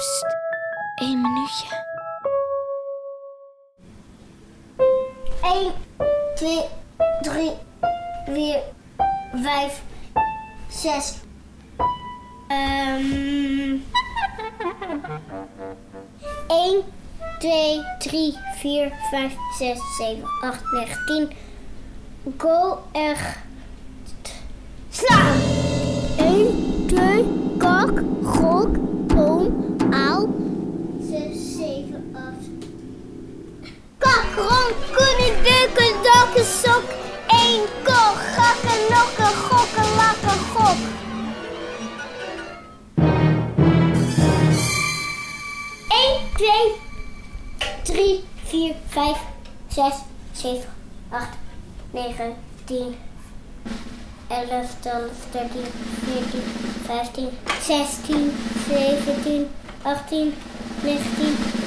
Psst, minuutje. 1, 2, 3, 4, 5, 6. Ehm. 1, 2, 3, 4, 5, 6, 7, 8, 9, 10. Go echt. Slaan! 1, 2, kak, gok, Kak, rond, koenie, deuken, dakken, sok. 1, kok, gakken, nokken, gokken, lakken, gok. 1, 2, 3, 4, 5, 6, 7, 8, 9, 10, 11, 12, 13, 14, 15, 16, 17, 18, 19,